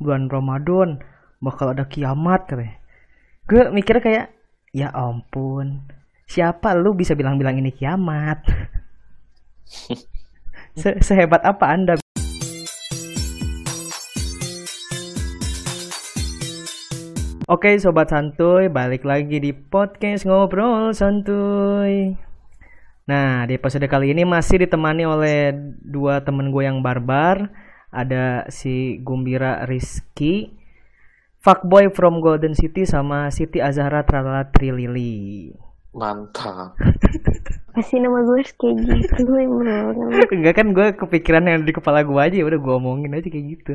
bulan Ramadan bakal ada kiamat katanya gue mikirnya kayak ya ampun siapa lu bisa bilang-bilang ini kiamat Se- sehebat apa anda Oke sobat santuy, balik lagi di podcast ngobrol santuy. Nah di episode kali ini masih ditemani oleh dua temen gue yang barbar. Ada si Gumbira Rizky, fuckboy from Golden City sama Siti Azhara Tralala Trilili. Mantap. Pasti nama gue harus kayak gitu bro Enggak kan gue kepikiran yang di kepala gue aja, ya udah gue omongin aja kayak gitu.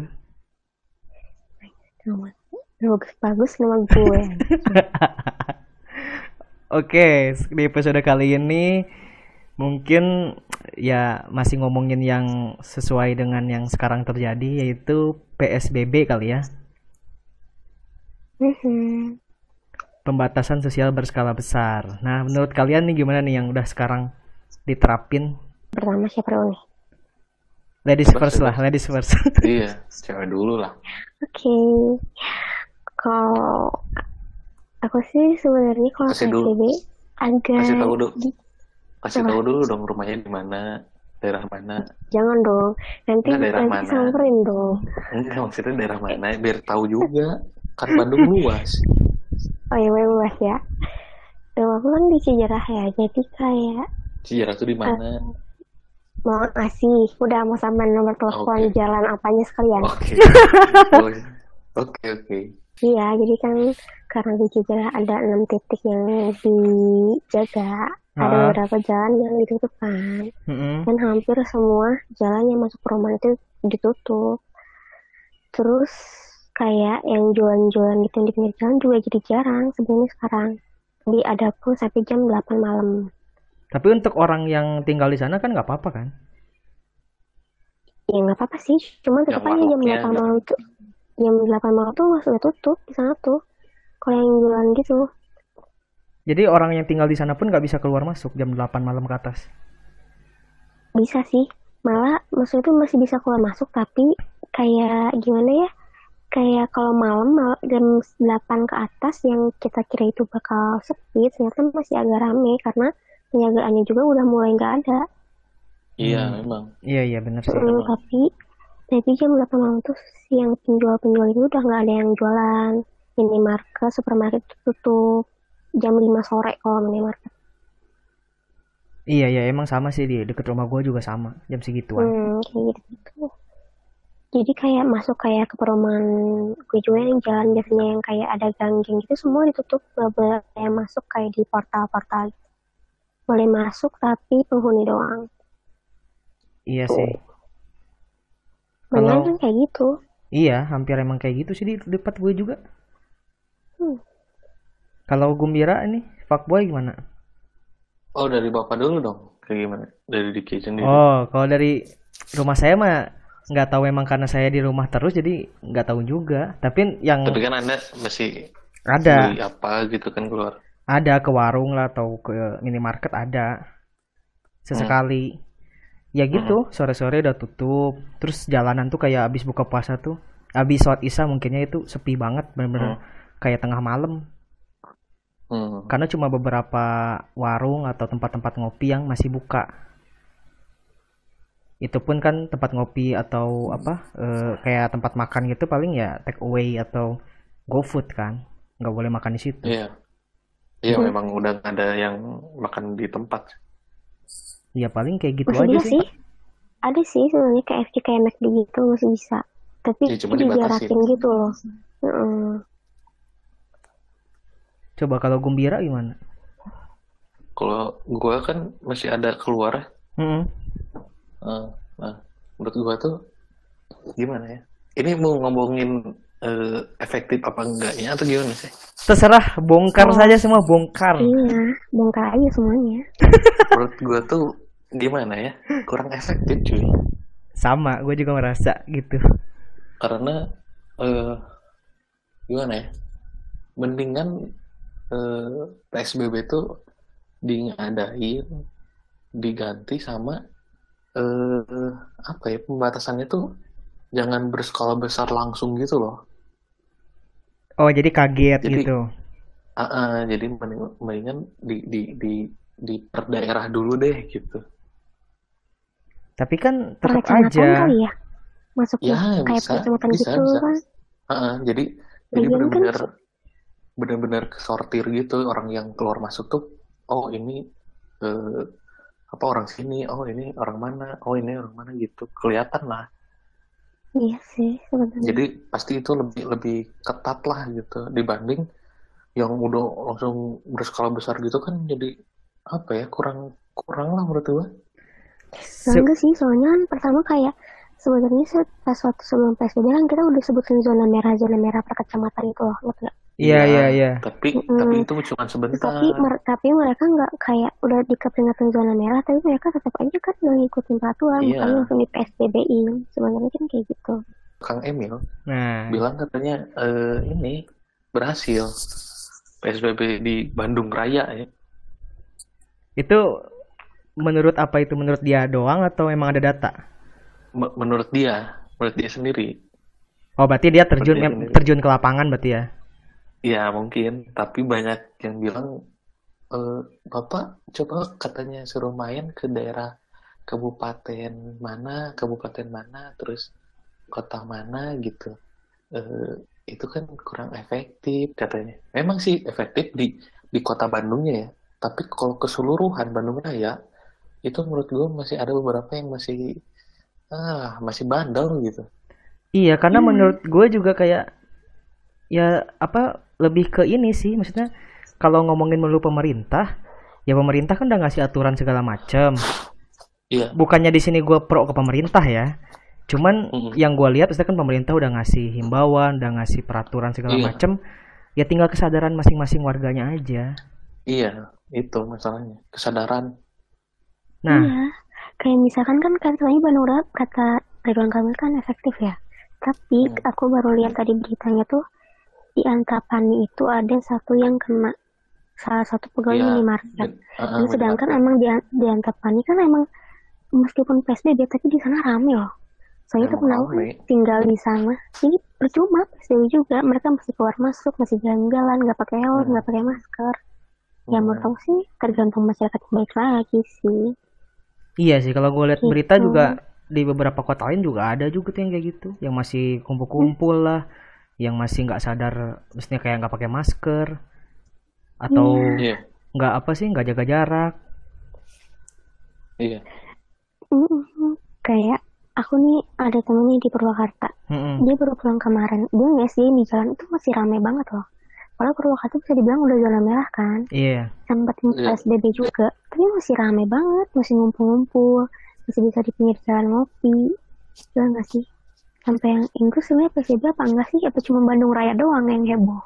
Nama bagus-bagus nama gue Oke, di episode kali ini mungkin ya masih ngomongin yang sesuai dengan yang sekarang terjadi yaitu PSBB kali ya. Mhm. Pembatasan sosial berskala besar. Nah, menurut kalian nih gimana nih yang udah sekarang diterapin? Pertama siapa dulu nih? Ladies first lah, ladies first. iya, cewek dulu lah. Oke Kalau Aku sih sebenarnya kalau. PSBB agak Kasih tahu dulu. Kasih tahu dulu dong rumahnya di mana, daerah mana. Jangan dong Nanti Enggak, daerah nanti mana? samperin dong Enggak, maksudnya daerah mana, biar tahu juga. Kan Bandung luas. Oh iya bebas ya Rumah aku kan di Cijerah ya Jadi kayak Cijarah tuh di mana? Mau ngasih Udah mau sampai nomor telepon Oke. Jalan apanya sekalian Oke. Boleh. Oke, oke. Iya, jadi kan karena di Cijerah ada enam titik yang dijaga, ada beberapa jalan yang ditutup kan, Mm-mm. dan hampir semua jalan yang masuk ke rumah itu ditutup. Terus kayak yang jualan-jualan gitu di pinggir jalan juga jadi jarang sebenarnya sekarang. Jadi ada pun sampai jam 8 malam. Tapi untuk orang yang tinggal di sana kan nggak apa-apa kan? Ya nggak apa-apa sih, cuma tetap Yang aja jam warungnya 8 nggak- malam tuh, jam 8 malam tuh sudah tutup di sana tuh. Kalau yang jualan gitu, Jadi orang yang tinggal di sana pun nggak bisa keluar masuk jam 8 malam ke atas. Bisa sih, malah maksudnya tuh masih bisa keluar masuk tapi kayak gimana ya? Kayak kalau malam mal- jam 8 ke atas yang kita kira itu bakal sepi, ternyata masih agak rame karena penjagaannya juga udah mulai nggak ada. Iya, Hmm. memang. Iya iya benar sih. Mm, Betul. tapi tapi jam 8 malam tuh yang penjual-penjual itu udah nggak ada yang jualan. Minimarket, supermarket tuh tutup jam 5 sore kalau minimarket. Iya iya emang sama sih di deket rumah gue juga sama jam segituan. Hmm, kayak gitu. Jadi kayak masuk kayak ke perumahan gue juga yang jalan biasanya yang kayak ada gang-gang gitu semua ditutup nggak boleh kayak masuk kayak di portal-portal. Boleh masuk tapi penghuni doang. Iya sih. Benar Kalau- kan kayak gitu. Iya hampir emang kayak gitu sih di dekat gue juga. Hmm. Kalau Gumbira ini fuckboy gimana? Oh, dari Bapak dulu dong. Kayak gimana? Dari Diki sendiri. Oh kalau dari rumah saya mah nggak tahu emang karena saya di rumah terus jadi nggak tahu juga. Tapi yang Tapi kan Anda masih ada beli apa gitu kan keluar. ada ke warung lah atau ke minimarket ada sesekali ya gitu sore-sore udah tutup terus jalanan tuh kayak abis buka puasa tuh abis sholat isya mungkinnya itu sepi banget bener-bener kayak tengah malam Hmm. karena cuma beberapa warung atau tempat-tempat ngopi yang masih buka itu pun kan tempat ngopi atau apa eh, kayak tempat makan gitu paling ya take away atau GoFood kan nggak boleh makan di situ Iya. Iya, Hmm. memang udah nggak ada yang makan di tempat. ya paling kayak gitu Masih aja sih sih. Ada sih sebenarnya KFC kayak McD gitu masih bisa. Tapi Ya, cuma dijarakin dibatasin. gitu loh. Heeh. Coba kalau Gumbira gimana Kalau gua kan masih ada keluar. Mm-mm. Eh, Nah, menurut gua tuh gimana ya? Ini mau ngomongin eh, efektif apa enggaknya atau gimana sih? Terserah, bongkar Oh. saja semua bongkar. Iya, bongkar aja semuanya. Menurut gua tuh gimana ya? Kurang efektif cuy. Sama, gue juga merasa gitu. Karena eh gimana ya? Mendingan eh, PSBB tuh diadain diganti sama eh apa ya pembatasannya tuh jangan berskala besar langsung gitu loh. Oh, jadi kaget Jadi- gitu. Ah, ah, jadi mending- mendingan di di di di per daerah dulu deh gitu. Tapi kan tetap aja. kali ya masuknya Ya, kayak bisa, kecamatan bisa, gitu bisa. kan Ah, ah, jadi jadi Lagian kan benar-benar sortir gitu orang yang keluar masuk tuh. Oh ini eh, apa orang sini? Oh ini orang mana? Oh ini orang mana gitu. Kelihatan lah. iya sih sebenarnya Jadi pasti itu lebih lebih ketat lah gitu dibanding yang udah langsung berskala besar gitu kan jadi apa ya kurang kurang lah menurut gue. Se- enggak sih soalnya kan pertama kayak sebenarnya se- pas waktu sebelum PSBB kan kita udah sebutin zona merah zona merah per kecamatan itu loh nggak? Iya, iya, iya. Tapi Mm-mm. tapi itu cuma sebentar. tapi mer- tapi mereka nggak kayak udah dikeperingatin zona merah tapi mereka tetap aja kan nggak ngikutin peraturan Iya. makanya langsung di PSBB-in sebenarnya kan kayak gitu Kang Emil Nah, bilang katanya eh, ini berhasil PSBB di Bandung Raya ya. itu menurut apa itu menurut dia doang atau emang ada data? M- menurut dia, menurut dia sendiri. Oh, berarti dia terjun sendiri. terjun ke lapangan berarti ya. Ya mungkin, tapi banyak yang bilang eh, Bapak coba katanya suruh main ke daerah kabupaten mana, kabupaten mana, terus kota mana gitu. Eh, itu kan kurang efektif katanya. Memang sih efektif di di kota Bandungnya ya, tapi kalau keseluruhan Bandung Raya itu menurut gue masih ada beberapa yang masih ah masih bandel gitu. Iya, karena Hmm. menurut gue juga kayak ya apa lebih ke ini sih, maksudnya kalau ngomongin melulu pemerintah, ya pemerintah kan udah ngasih aturan segala macam. Iya. Bukannya di sini gue pro ke pemerintah ya, cuman Mm-mm. yang gue lihat kan pemerintah udah ngasih himbauan, udah ngasih peraturan segala Iya. macam. Ya tinggal kesadaran masing-masing warganya aja. Iya, itu masalahnya. Kesadaran. Nah, Iya, kayak misalkan kan katanya Bandung Raya kata Ridwan Kamil kan efektif ya. Tapi Hmm. aku baru lihat tadi beritanya tuh di Antapani itu ada satu yang kena salah satu pegawai Iya, minimarket. Uh-uh, Dan sedangkan minimarket. emang di, di kan emang meskipun PSBB tapi di sana rame loh. Soalnya Emang temen aku kan rame. tinggal di sana. Jadi percuma PSBB juga. Mereka masih keluar masuk, masih jalan-jalan, nggak pakai helm, Hmm. nggak pakai masker. Ya Hmm. menurut aku sih tergantung masyarakat yang baik lagi sih. iya sih kalau gue lihat Gitu. berita juga di beberapa kota lain juga ada juga tuh yang kayak gitu, yang masih kumpul-kumpul lah, yang masih nggak sadar, maksudnya kayak nggak pakai masker atau Iya, nggak apa sih nggak jaga jarak. iya. Mm-mm. Kayak aku nih ada temennya di Purwakarta. Mm-mm. Dia baru pulang kemarin. Dia nggak sih di jalan itu masih ramai banget loh. Padahal Purwakarta bisa dibilang udah zona merah kan. Iya. Sempat Iya. PSBB juga. Tapi masih ramai banget. Masih ngumpul-ngumpul. Masih bisa di pinggir jalan ngopi. Iya nggak sih? Sampai yang Inggris sebenarnya PSBB apa enggak sih? Apa cuma Bandung Raya doang yang heboh?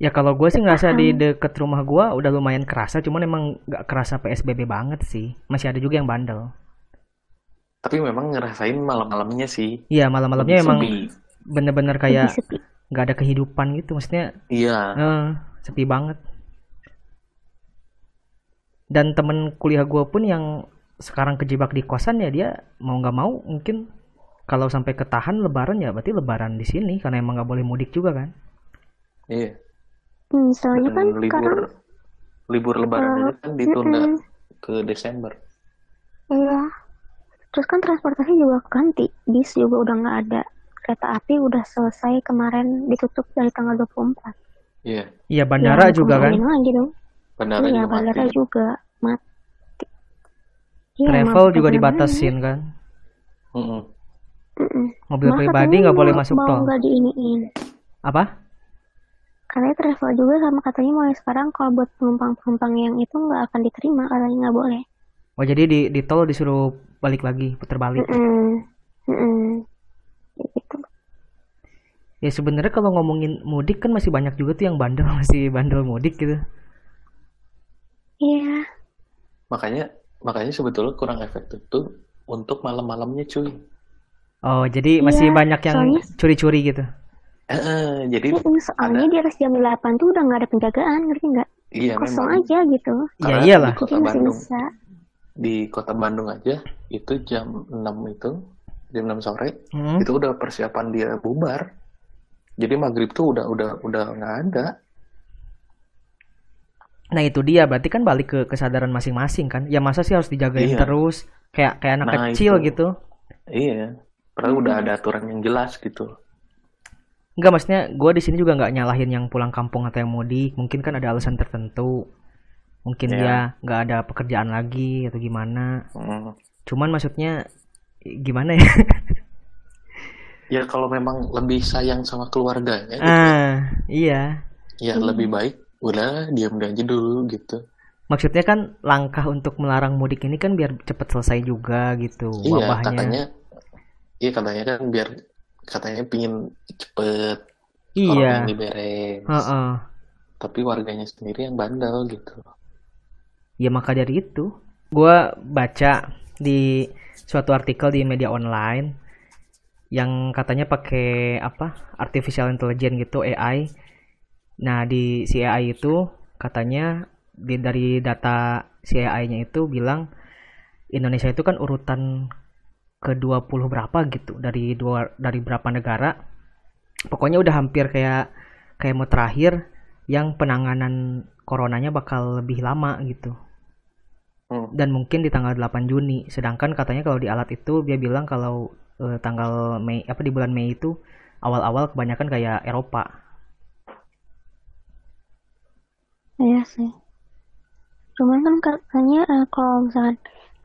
Ya kalau gue sih ngerasa di deket rumah gue udah lumayan kerasa, cuman emang nggak kerasa PSBB banget sih. Masih ada juga yang bandel. Tapi memang ngerasain malam-malamnya sih. Iya malam-malamnya emang bener-bener kayak nggak ada kehidupan gitu, maksudnya Iya, eh, sepi banget. Dan temen kuliah gue pun yang sekarang kejebak di kosan ya dia mau nggak mau mungkin kalau sampai ketahan lebaran ya berarti lebaran di sini karena emang nggak boleh mudik juga kan. iya. Hmm, soalnya kan Dan libur sekarang libur lebaran dulu kan ditunda mm-mm. ke Desember. Iya. Terus kan transportasi juga ganti. Bis juga udah nggak ada. Kereta api udah selesai kemarin ditutup dari tanggal 24. Iya, Iya bandara Ya, juga kan. lagi dong. bandara iya, juga bandara mati. juga mati. Iya, Travel juga dibatasin kan. Mm-mm. Mm-mm. Mobil Malah pribadi nggak boleh masuk mau tol. nggak diiniin. Apa? Katanya travel juga sama katanya mulai sekarang kalau buat penumpang-penumpang yang itu nggak akan diterima katanya nggak boleh. Oh jadi di di tol disuruh balik lagi, putar balik. Mm-mm. Mm-mm. Ya gitu. Ya sebenarnya kalau ngomongin mudik kan masih banyak juga tuh yang bandel masih bandel mudik gitu. Iya. Makanya makanya sebetulnya kurang efektif tuh untuk malam-malamnya cuy. Oh jadi masih Iya, banyak yang soalnya- curi-curi gitu. Eh, jadi Mm, Soalnya di atas jam 8 tuh udah nggak ada penjagaan, ngerti nggak? iya Kosong memang aja gitu. Ya Karena iyalah. di kota Jadi masih Bandung bisa. di kota Bandung aja itu jam 6 itu jam 6 sore Hmm. itu udah persiapan dia bubar jadi maghrib tuh udah udah udah nggak ada Nah itu dia berarti kan balik ke kesadaran masing-masing kan. Ya masa sih harus dijagain Iya. terus kayak kayak anak Nah, kecil itu. gitu. iya padahal udah ada aturan yang jelas gitu Enggak maksudnya gue di sini juga nggak nyalahin yang pulang kampung atau yang mudik. Mungkin kan ada alasan tertentu. Mungkin Ya. dia nggak ada pekerjaan lagi atau gimana. Hmm. Cuman maksudnya gimana ya? ya kalau memang lebih sayang sama keluarganya gitu, ah iya. ya lebih baik udah diam aja dulu gitu Maksudnya kan langkah untuk melarang mudik ini kan biar cepet selesai juga gitu iya wabahnya. katanya iya katanya kan biar katanya pingin cepet Iya. corona ini beres Heeh. tapi warganya sendiri yang bandel gitu Ya maka dari itu, gua baca di suatu artikel di media online yang katanya pakai apa artificial intelligence gitu AI. Nah di si AI itu katanya di, dari data si AI-nya itu bilang Indonesia itu kan urutan ke 20 berapa gitu dari dua dari berapa negara. Pokoknya udah hampir kayak kayak mau terakhir yang penanganan coronanya bakal lebih lama gitu Hmm. dan mungkin di tanggal 8 Juni. Sedangkan katanya kalau di alat itu dia bilang kalau eh, tanggal Mei apa di bulan Mei itu awal-awal kebanyakan kayak Eropa. Iya sih. Cuman kan katanya eh, kalau misalkan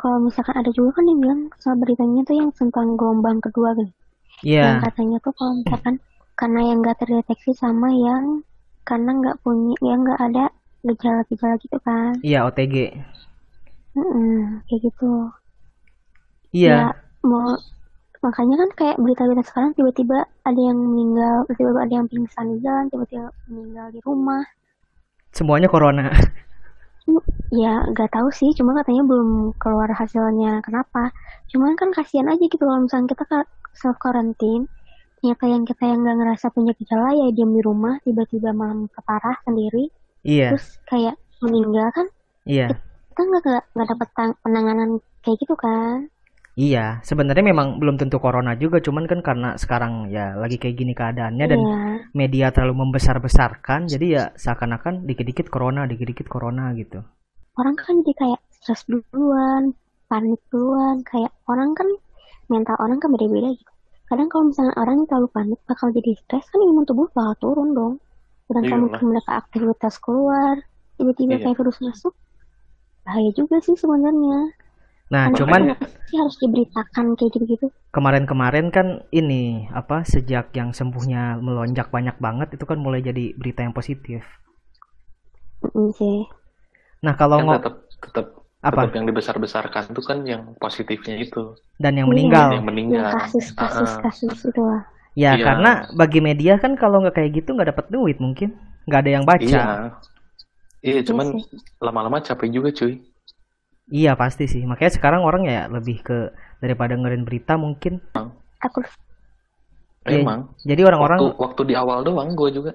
kalau misalkan ada juga kan yang bilang sama beritanya tuh yang tentang gelombang kedua gitu. Yang Iya, katanya tuh kalau misalkan karena yang nggak terdeteksi sama yang karena nggak punya yang nggak ada gejala-gejala gitu kan. iya OTG. Mm-mm, kayak gitu. Iya, Ya mau makanya kan kayak berita-berita sekarang tiba-tiba ada yang meninggal, tiba-tiba ada yang pingsan di jalan, tiba-tiba meninggal di rumah. semuanya corona. Ya, nggak tahu sih, cuma katanya belum keluar hasilnya kenapa. Cuman kan kasihan aja gitu kalau misalnya kita self quarantine, ternyata yang kita yang nggak ngerasa punya gejala ya diam di rumah, tiba-tiba malam keparah sendiri, Iya, terus kayak meninggal kan, iya. kita nggak nggak dapat tang- penanganan kayak gitu kan? Iya, sebenarnya memang belum tentu corona juga, cuman kan karena sekarang ya lagi kayak gini keadaannya dan Iya, media terlalu membesar-besarkan, jadi ya seakan-akan dikit-dikit corona, dikit-dikit corona gitu. orang kan jadi kayak stres duluan, panik duluan, kayak orang kan mental orang kan beda-beda gitu. Kadang kalau misalnya orang yang terlalu panik bakal jadi stres kan imun tubuh bakal turun dong. Sedangkan Iyalah. mungkin mereka aktivitas keluar, tiba-tiba Iya. kayak virus masuk, bahaya juga sih sebenarnya. Nah, Kenapa- cuman sih harus diberitakan kayak gitu-gitu? kemarin-kemarin kan ini apa sejak yang sembuhnya melonjak banyak banget itu kan mulai jadi berita yang positif. Mm, sih. Nah, kalau kan tetap tetap apa tetap yang dibesar-besarkan tuh kan yang positifnya itu dan yang Iya. meninggal. yang meninggal Yang kasus-kasus Ah, ah. kasus itu lah. Ya, Iya. karena bagi media kan kalau nggak kayak gitu nggak dapat duit mungkin. Nggak ada yang baca. iya iya cuman sih. lama-lama capek juga cuy Iya, pasti sih. Makanya sekarang orang ya lebih ke daripada ngerin berita mungkin. Takut. Iya, emang Jadi orang-orang waktu waktu di awal doang gue juga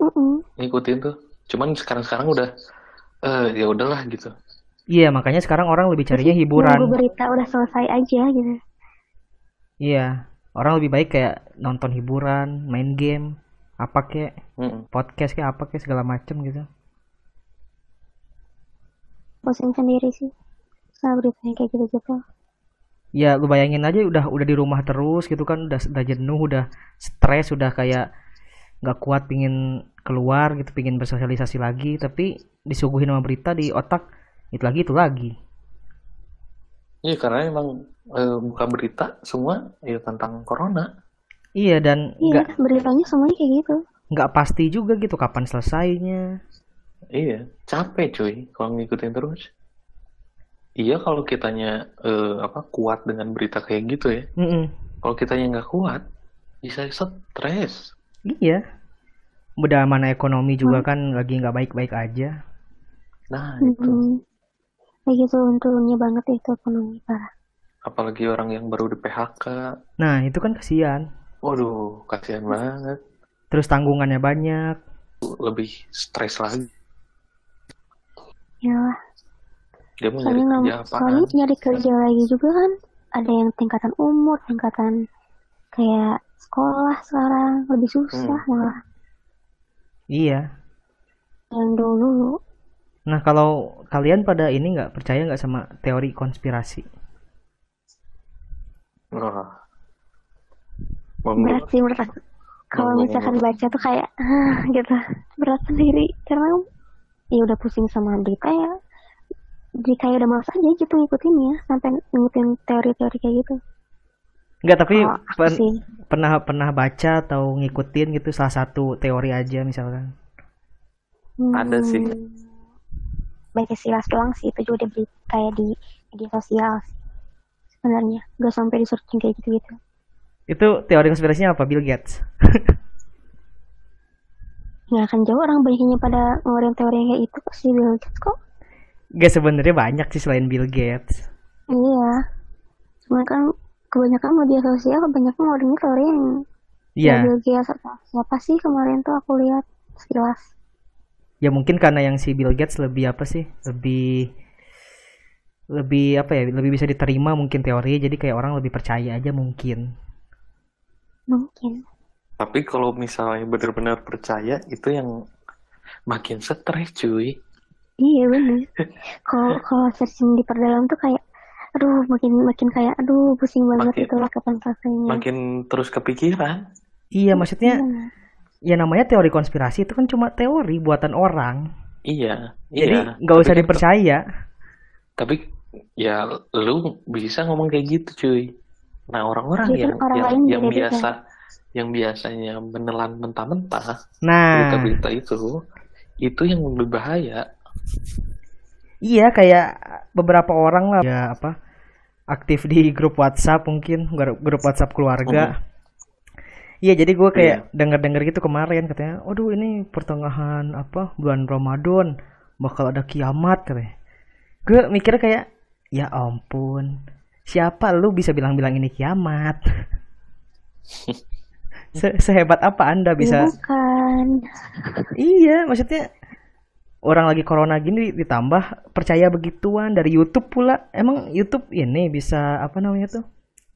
Mm-mm. ngikutin tuh cuman sekarang-sekarang udah eh ya udahlah gitu iya, makanya sekarang orang lebih carinya Nunggu hiburan. berita udah selesai aja gitu. Iya. Orang lebih baik kayak nonton hiburan, main game, apa kek, Mm-mm. podcast kayak apa kek segala macem gitu. Pusing sendiri sih. Sama beritanya kayak gitu-gitu. Ya, lu bayangin aja udah udah di rumah terus gitu kan, udah udah jenuh, udah stres, udah kayak nggak kuat pingin keluar gitu, pingin bersosialisasi lagi, tapi disuguhin sama berita di otak itu lagi itu lagi. Iya karena emang eh, buka berita semua ya tentang corona Iya dan Iya, nggak beritanya semuanya kayak gitu. nggak pasti juga gitu kapan selesainya. Iya capek cuy kalau ngikutin terus iya kalau kitanya eh, apa kuat dengan berita kayak gitu ya Mm-mm. kalau kitanya nggak kuat bisa stres Iya. Udah mana ekonomi juga kan lagi nggak baik-baik aja. nah itu Mm-mm. Kayak gitu untungnya banget itu ekonomi parah. apalagi orang yang baru di PHK Nah itu kan kasihan. waduh kasihan banget Terus tanggungannya banyak. lebih stres lagi Ya lah, dia mau nyari soalnya nggak kerja soalnya apaan nyari kerja lagi juga kan ada yang tingkatan umur, tingkatan kayak sekolah sekarang lebih susah malah Iya. yang dulu. Nah, kalau kalian pada ini nggak percaya nggak sama teori konspirasi? Wah. Berat sih menurut aku. Kalau misalkan baca tuh kayak ah, gitu berat sendiri karena ya udah pusing sama berita ya. Jadi kayak udah males aja gitu ngikutin ya sampai ngikutin teori-teori kayak gitu. Nggak, tapi aku pen- sih pernah pernah baca atau ngikutin gitu salah satu teori aja misalkan. Ada sih. hmm, baca silas doang sih itu juga di kayak di media sosial sih. Sebenarnya gak sampai di searching kayak gitu-gitu. Itu teori konspirasinya apa? Bill Gates. Nggak akan jauh orang banyaknya pada ngeluarin teori yang kayak itu kok si Bill Gates kok. Gak sebenarnya banyak sih selain Bill Gates. Iya. Cuma kan kebanyakan media sosial kebanyakan ngeluarin teori yang Iya. ya Bill Gates atau siapa sih kemarin tuh aku lihat sekilas. Ya mungkin karena yang si Bill Gates lebih apa sih? Lebih lebih apa ya? Lebih bisa diterima mungkin teorinya jadi kayak orang lebih percaya aja mungkin. Mungkin. Tapi kalau misalnya benar-benar percaya itu yang makin stres cuy. Iya bener. Kalau kalau searching di perdalam tuh kayak aduh makin makin kayak aduh pusing banget Makin- itu lah kapan selesainya. Makin terus kepikiran. Iya, maksudnya Iya. ya namanya teori konspirasi itu kan cuma teori buatan orang. Iya, Jadi iya. nggak usah Tapi kan- dipercaya. Tapi ya lu bisa ngomong kayak gitu cuy. Nah orang-orang Jadi kan yang orang yang, yang biasa yang biasanya menelan mentah-mentah Nah, berita-berita itu itu yang lebih bahaya. iya kayak beberapa orang lah ya apa aktif di grup WhatsApp mungkin grup, WhatsApp keluarga. Iya, jadi gue kayak denger-denger gitu kemarin katanya, "Aduh, ini pertengahan apa bulan Ramadan bakal ada kiamat," katanya. Gue mikirnya kayak, "Ya ampun. Siapa lu bisa bilang-bilang ini kiamat?" Se- sehebat apa Anda bisa Bukan. Iya, maksudnya orang lagi corona gini ditambah percaya begituan dari YouTube pula. Emang YouTube ini bisa apa namanya tuh?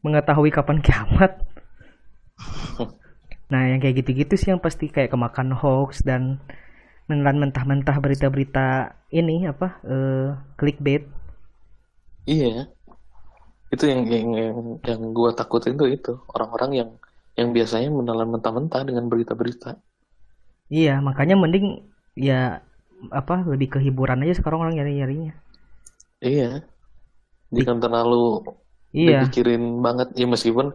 Mengetahui kapan kiamat. Nah, yang kayak gitu-gitu sih yang pasti kayak kemakan hoax dan menelan mentah-mentah berita-berita ini apa? eh clickbait. Iya. Itu yang yang yang, yang gua takutin tuh itu orang-orang yang yang biasanya menelan mentah-mentah dengan berita-berita. Iya, makanya mending ya apa lebih ke hiburan aja sekarang orang nyari-nyarinya. Iya. Jangan terlalu Iya, dipikirin banget ya meskipun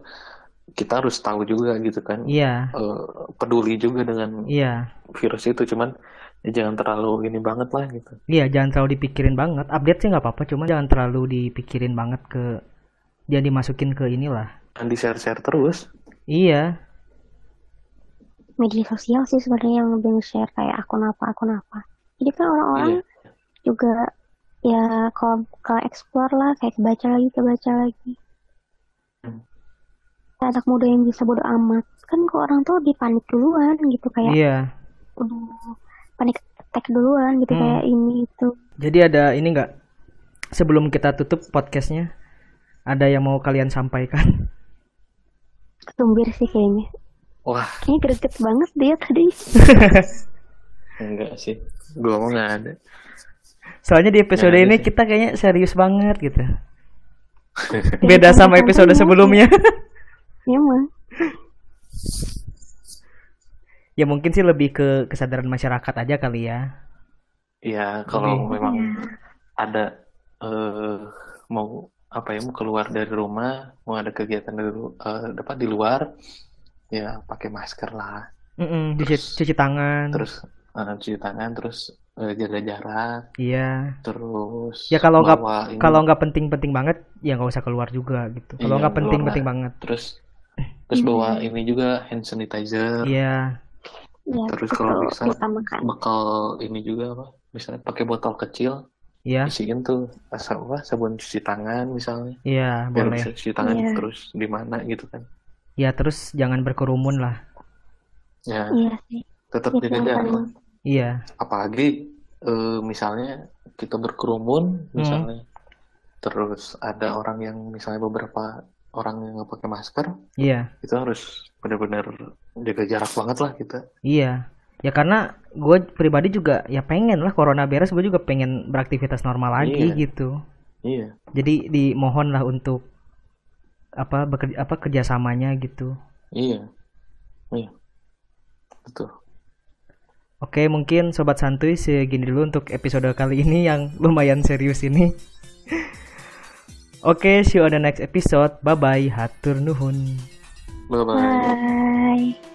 kita harus tahu juga gitu kan. iya, eh, peduli juga dengan iya. virus itu cuman ya jangan terlalu ini banget lah gitu. Iya, jangan terlalu dipikirin banget. Update sih nggak apa-apa, cuma jangan terlalu dipikirin banget ke jangan dimasukin ke inilah. Dan di share-share terus. Iya, Media sosial sih sebenarnya yang lebih share kayak akun apa akun apa. Jadi kan orang-orang Iya. juga ya kalau kalau explore lah kayak kebaca lagi kebaca lagi. Hmm. Anak muda yang bisa bodo amat kan kok orang tuh lebih panik duluan gitu kayak iya. udah panik attack duluan gitu Hmm. kayak ini itu. Jadi ada ini nggak? Sebelum kita tutup podcastnya, ada yang mau kalian sampaikan? Tumbir sih kayaknya. Wah, Kayaknya greget banget dia tadi. enggak sih. Gua mau nggak ada. Soalnya di episode ini sih. kita kayaknya serius banget gitu. Beda sama episode sebelumnya. Ya mah. ya mungkin sih lebih ke kesadaran masyarakat aja kali ya. Ya, kalau memang ada eh mau apa ya mau keluar dari rumah, mau ada kegiatan di, lu- eh, dapat di luar, ya pakai masker lah. Mm-mm, cuci, cuci tangan. Terus eh, cuci tangan, terus eh, jaga jarak, Iya. terus Ya kalau nggak kalau nggak penting-penting banget ya nggak usah keluar juga gitu. Kalau Iya, nggak penting-penting banget. terus terus bawa ini juga hand sanitizer, Iya. Ya, Terus itu kalau bisa- bekal ini juga apa? Misalnya pakai botol kecil, Iya. isiin tuh asal apa sabun cuci tangan misalnya, Iya, biar boleh. bisa cuci tangan Iya. terus di mana gitu kan. Ya terus jangan berkerumun lah. Ya, Iya sih. tetap jaga jarak. Iya. Apalagi eh, misalnya kita berkerumun, misalnya terus ada orang yang misalnya beberapa orang yang nggak pakai masker Iya, itu harus benar-benar jaga jarak banget lah kita iya. Ya karena gue pribadi juga ya pengen lah corona beres, gue juga pengen beraktivitas normal lagi Iya. gitu. iya Jadi dimohon lah untuk apa bekerja apa kerjasamanya gitu. iya iya betul Oke, mungkin sobat santuy segini dulu untuk episode kali ini yang lumayan serius ini. Oke, see you on the next episode. Bye bye, hatur nuhun. bye bye Bye.